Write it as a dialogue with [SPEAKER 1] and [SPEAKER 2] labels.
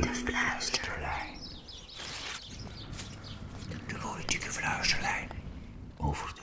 [SPEAKER 1] De fluisterlijn. De politieke fluisterlijn over de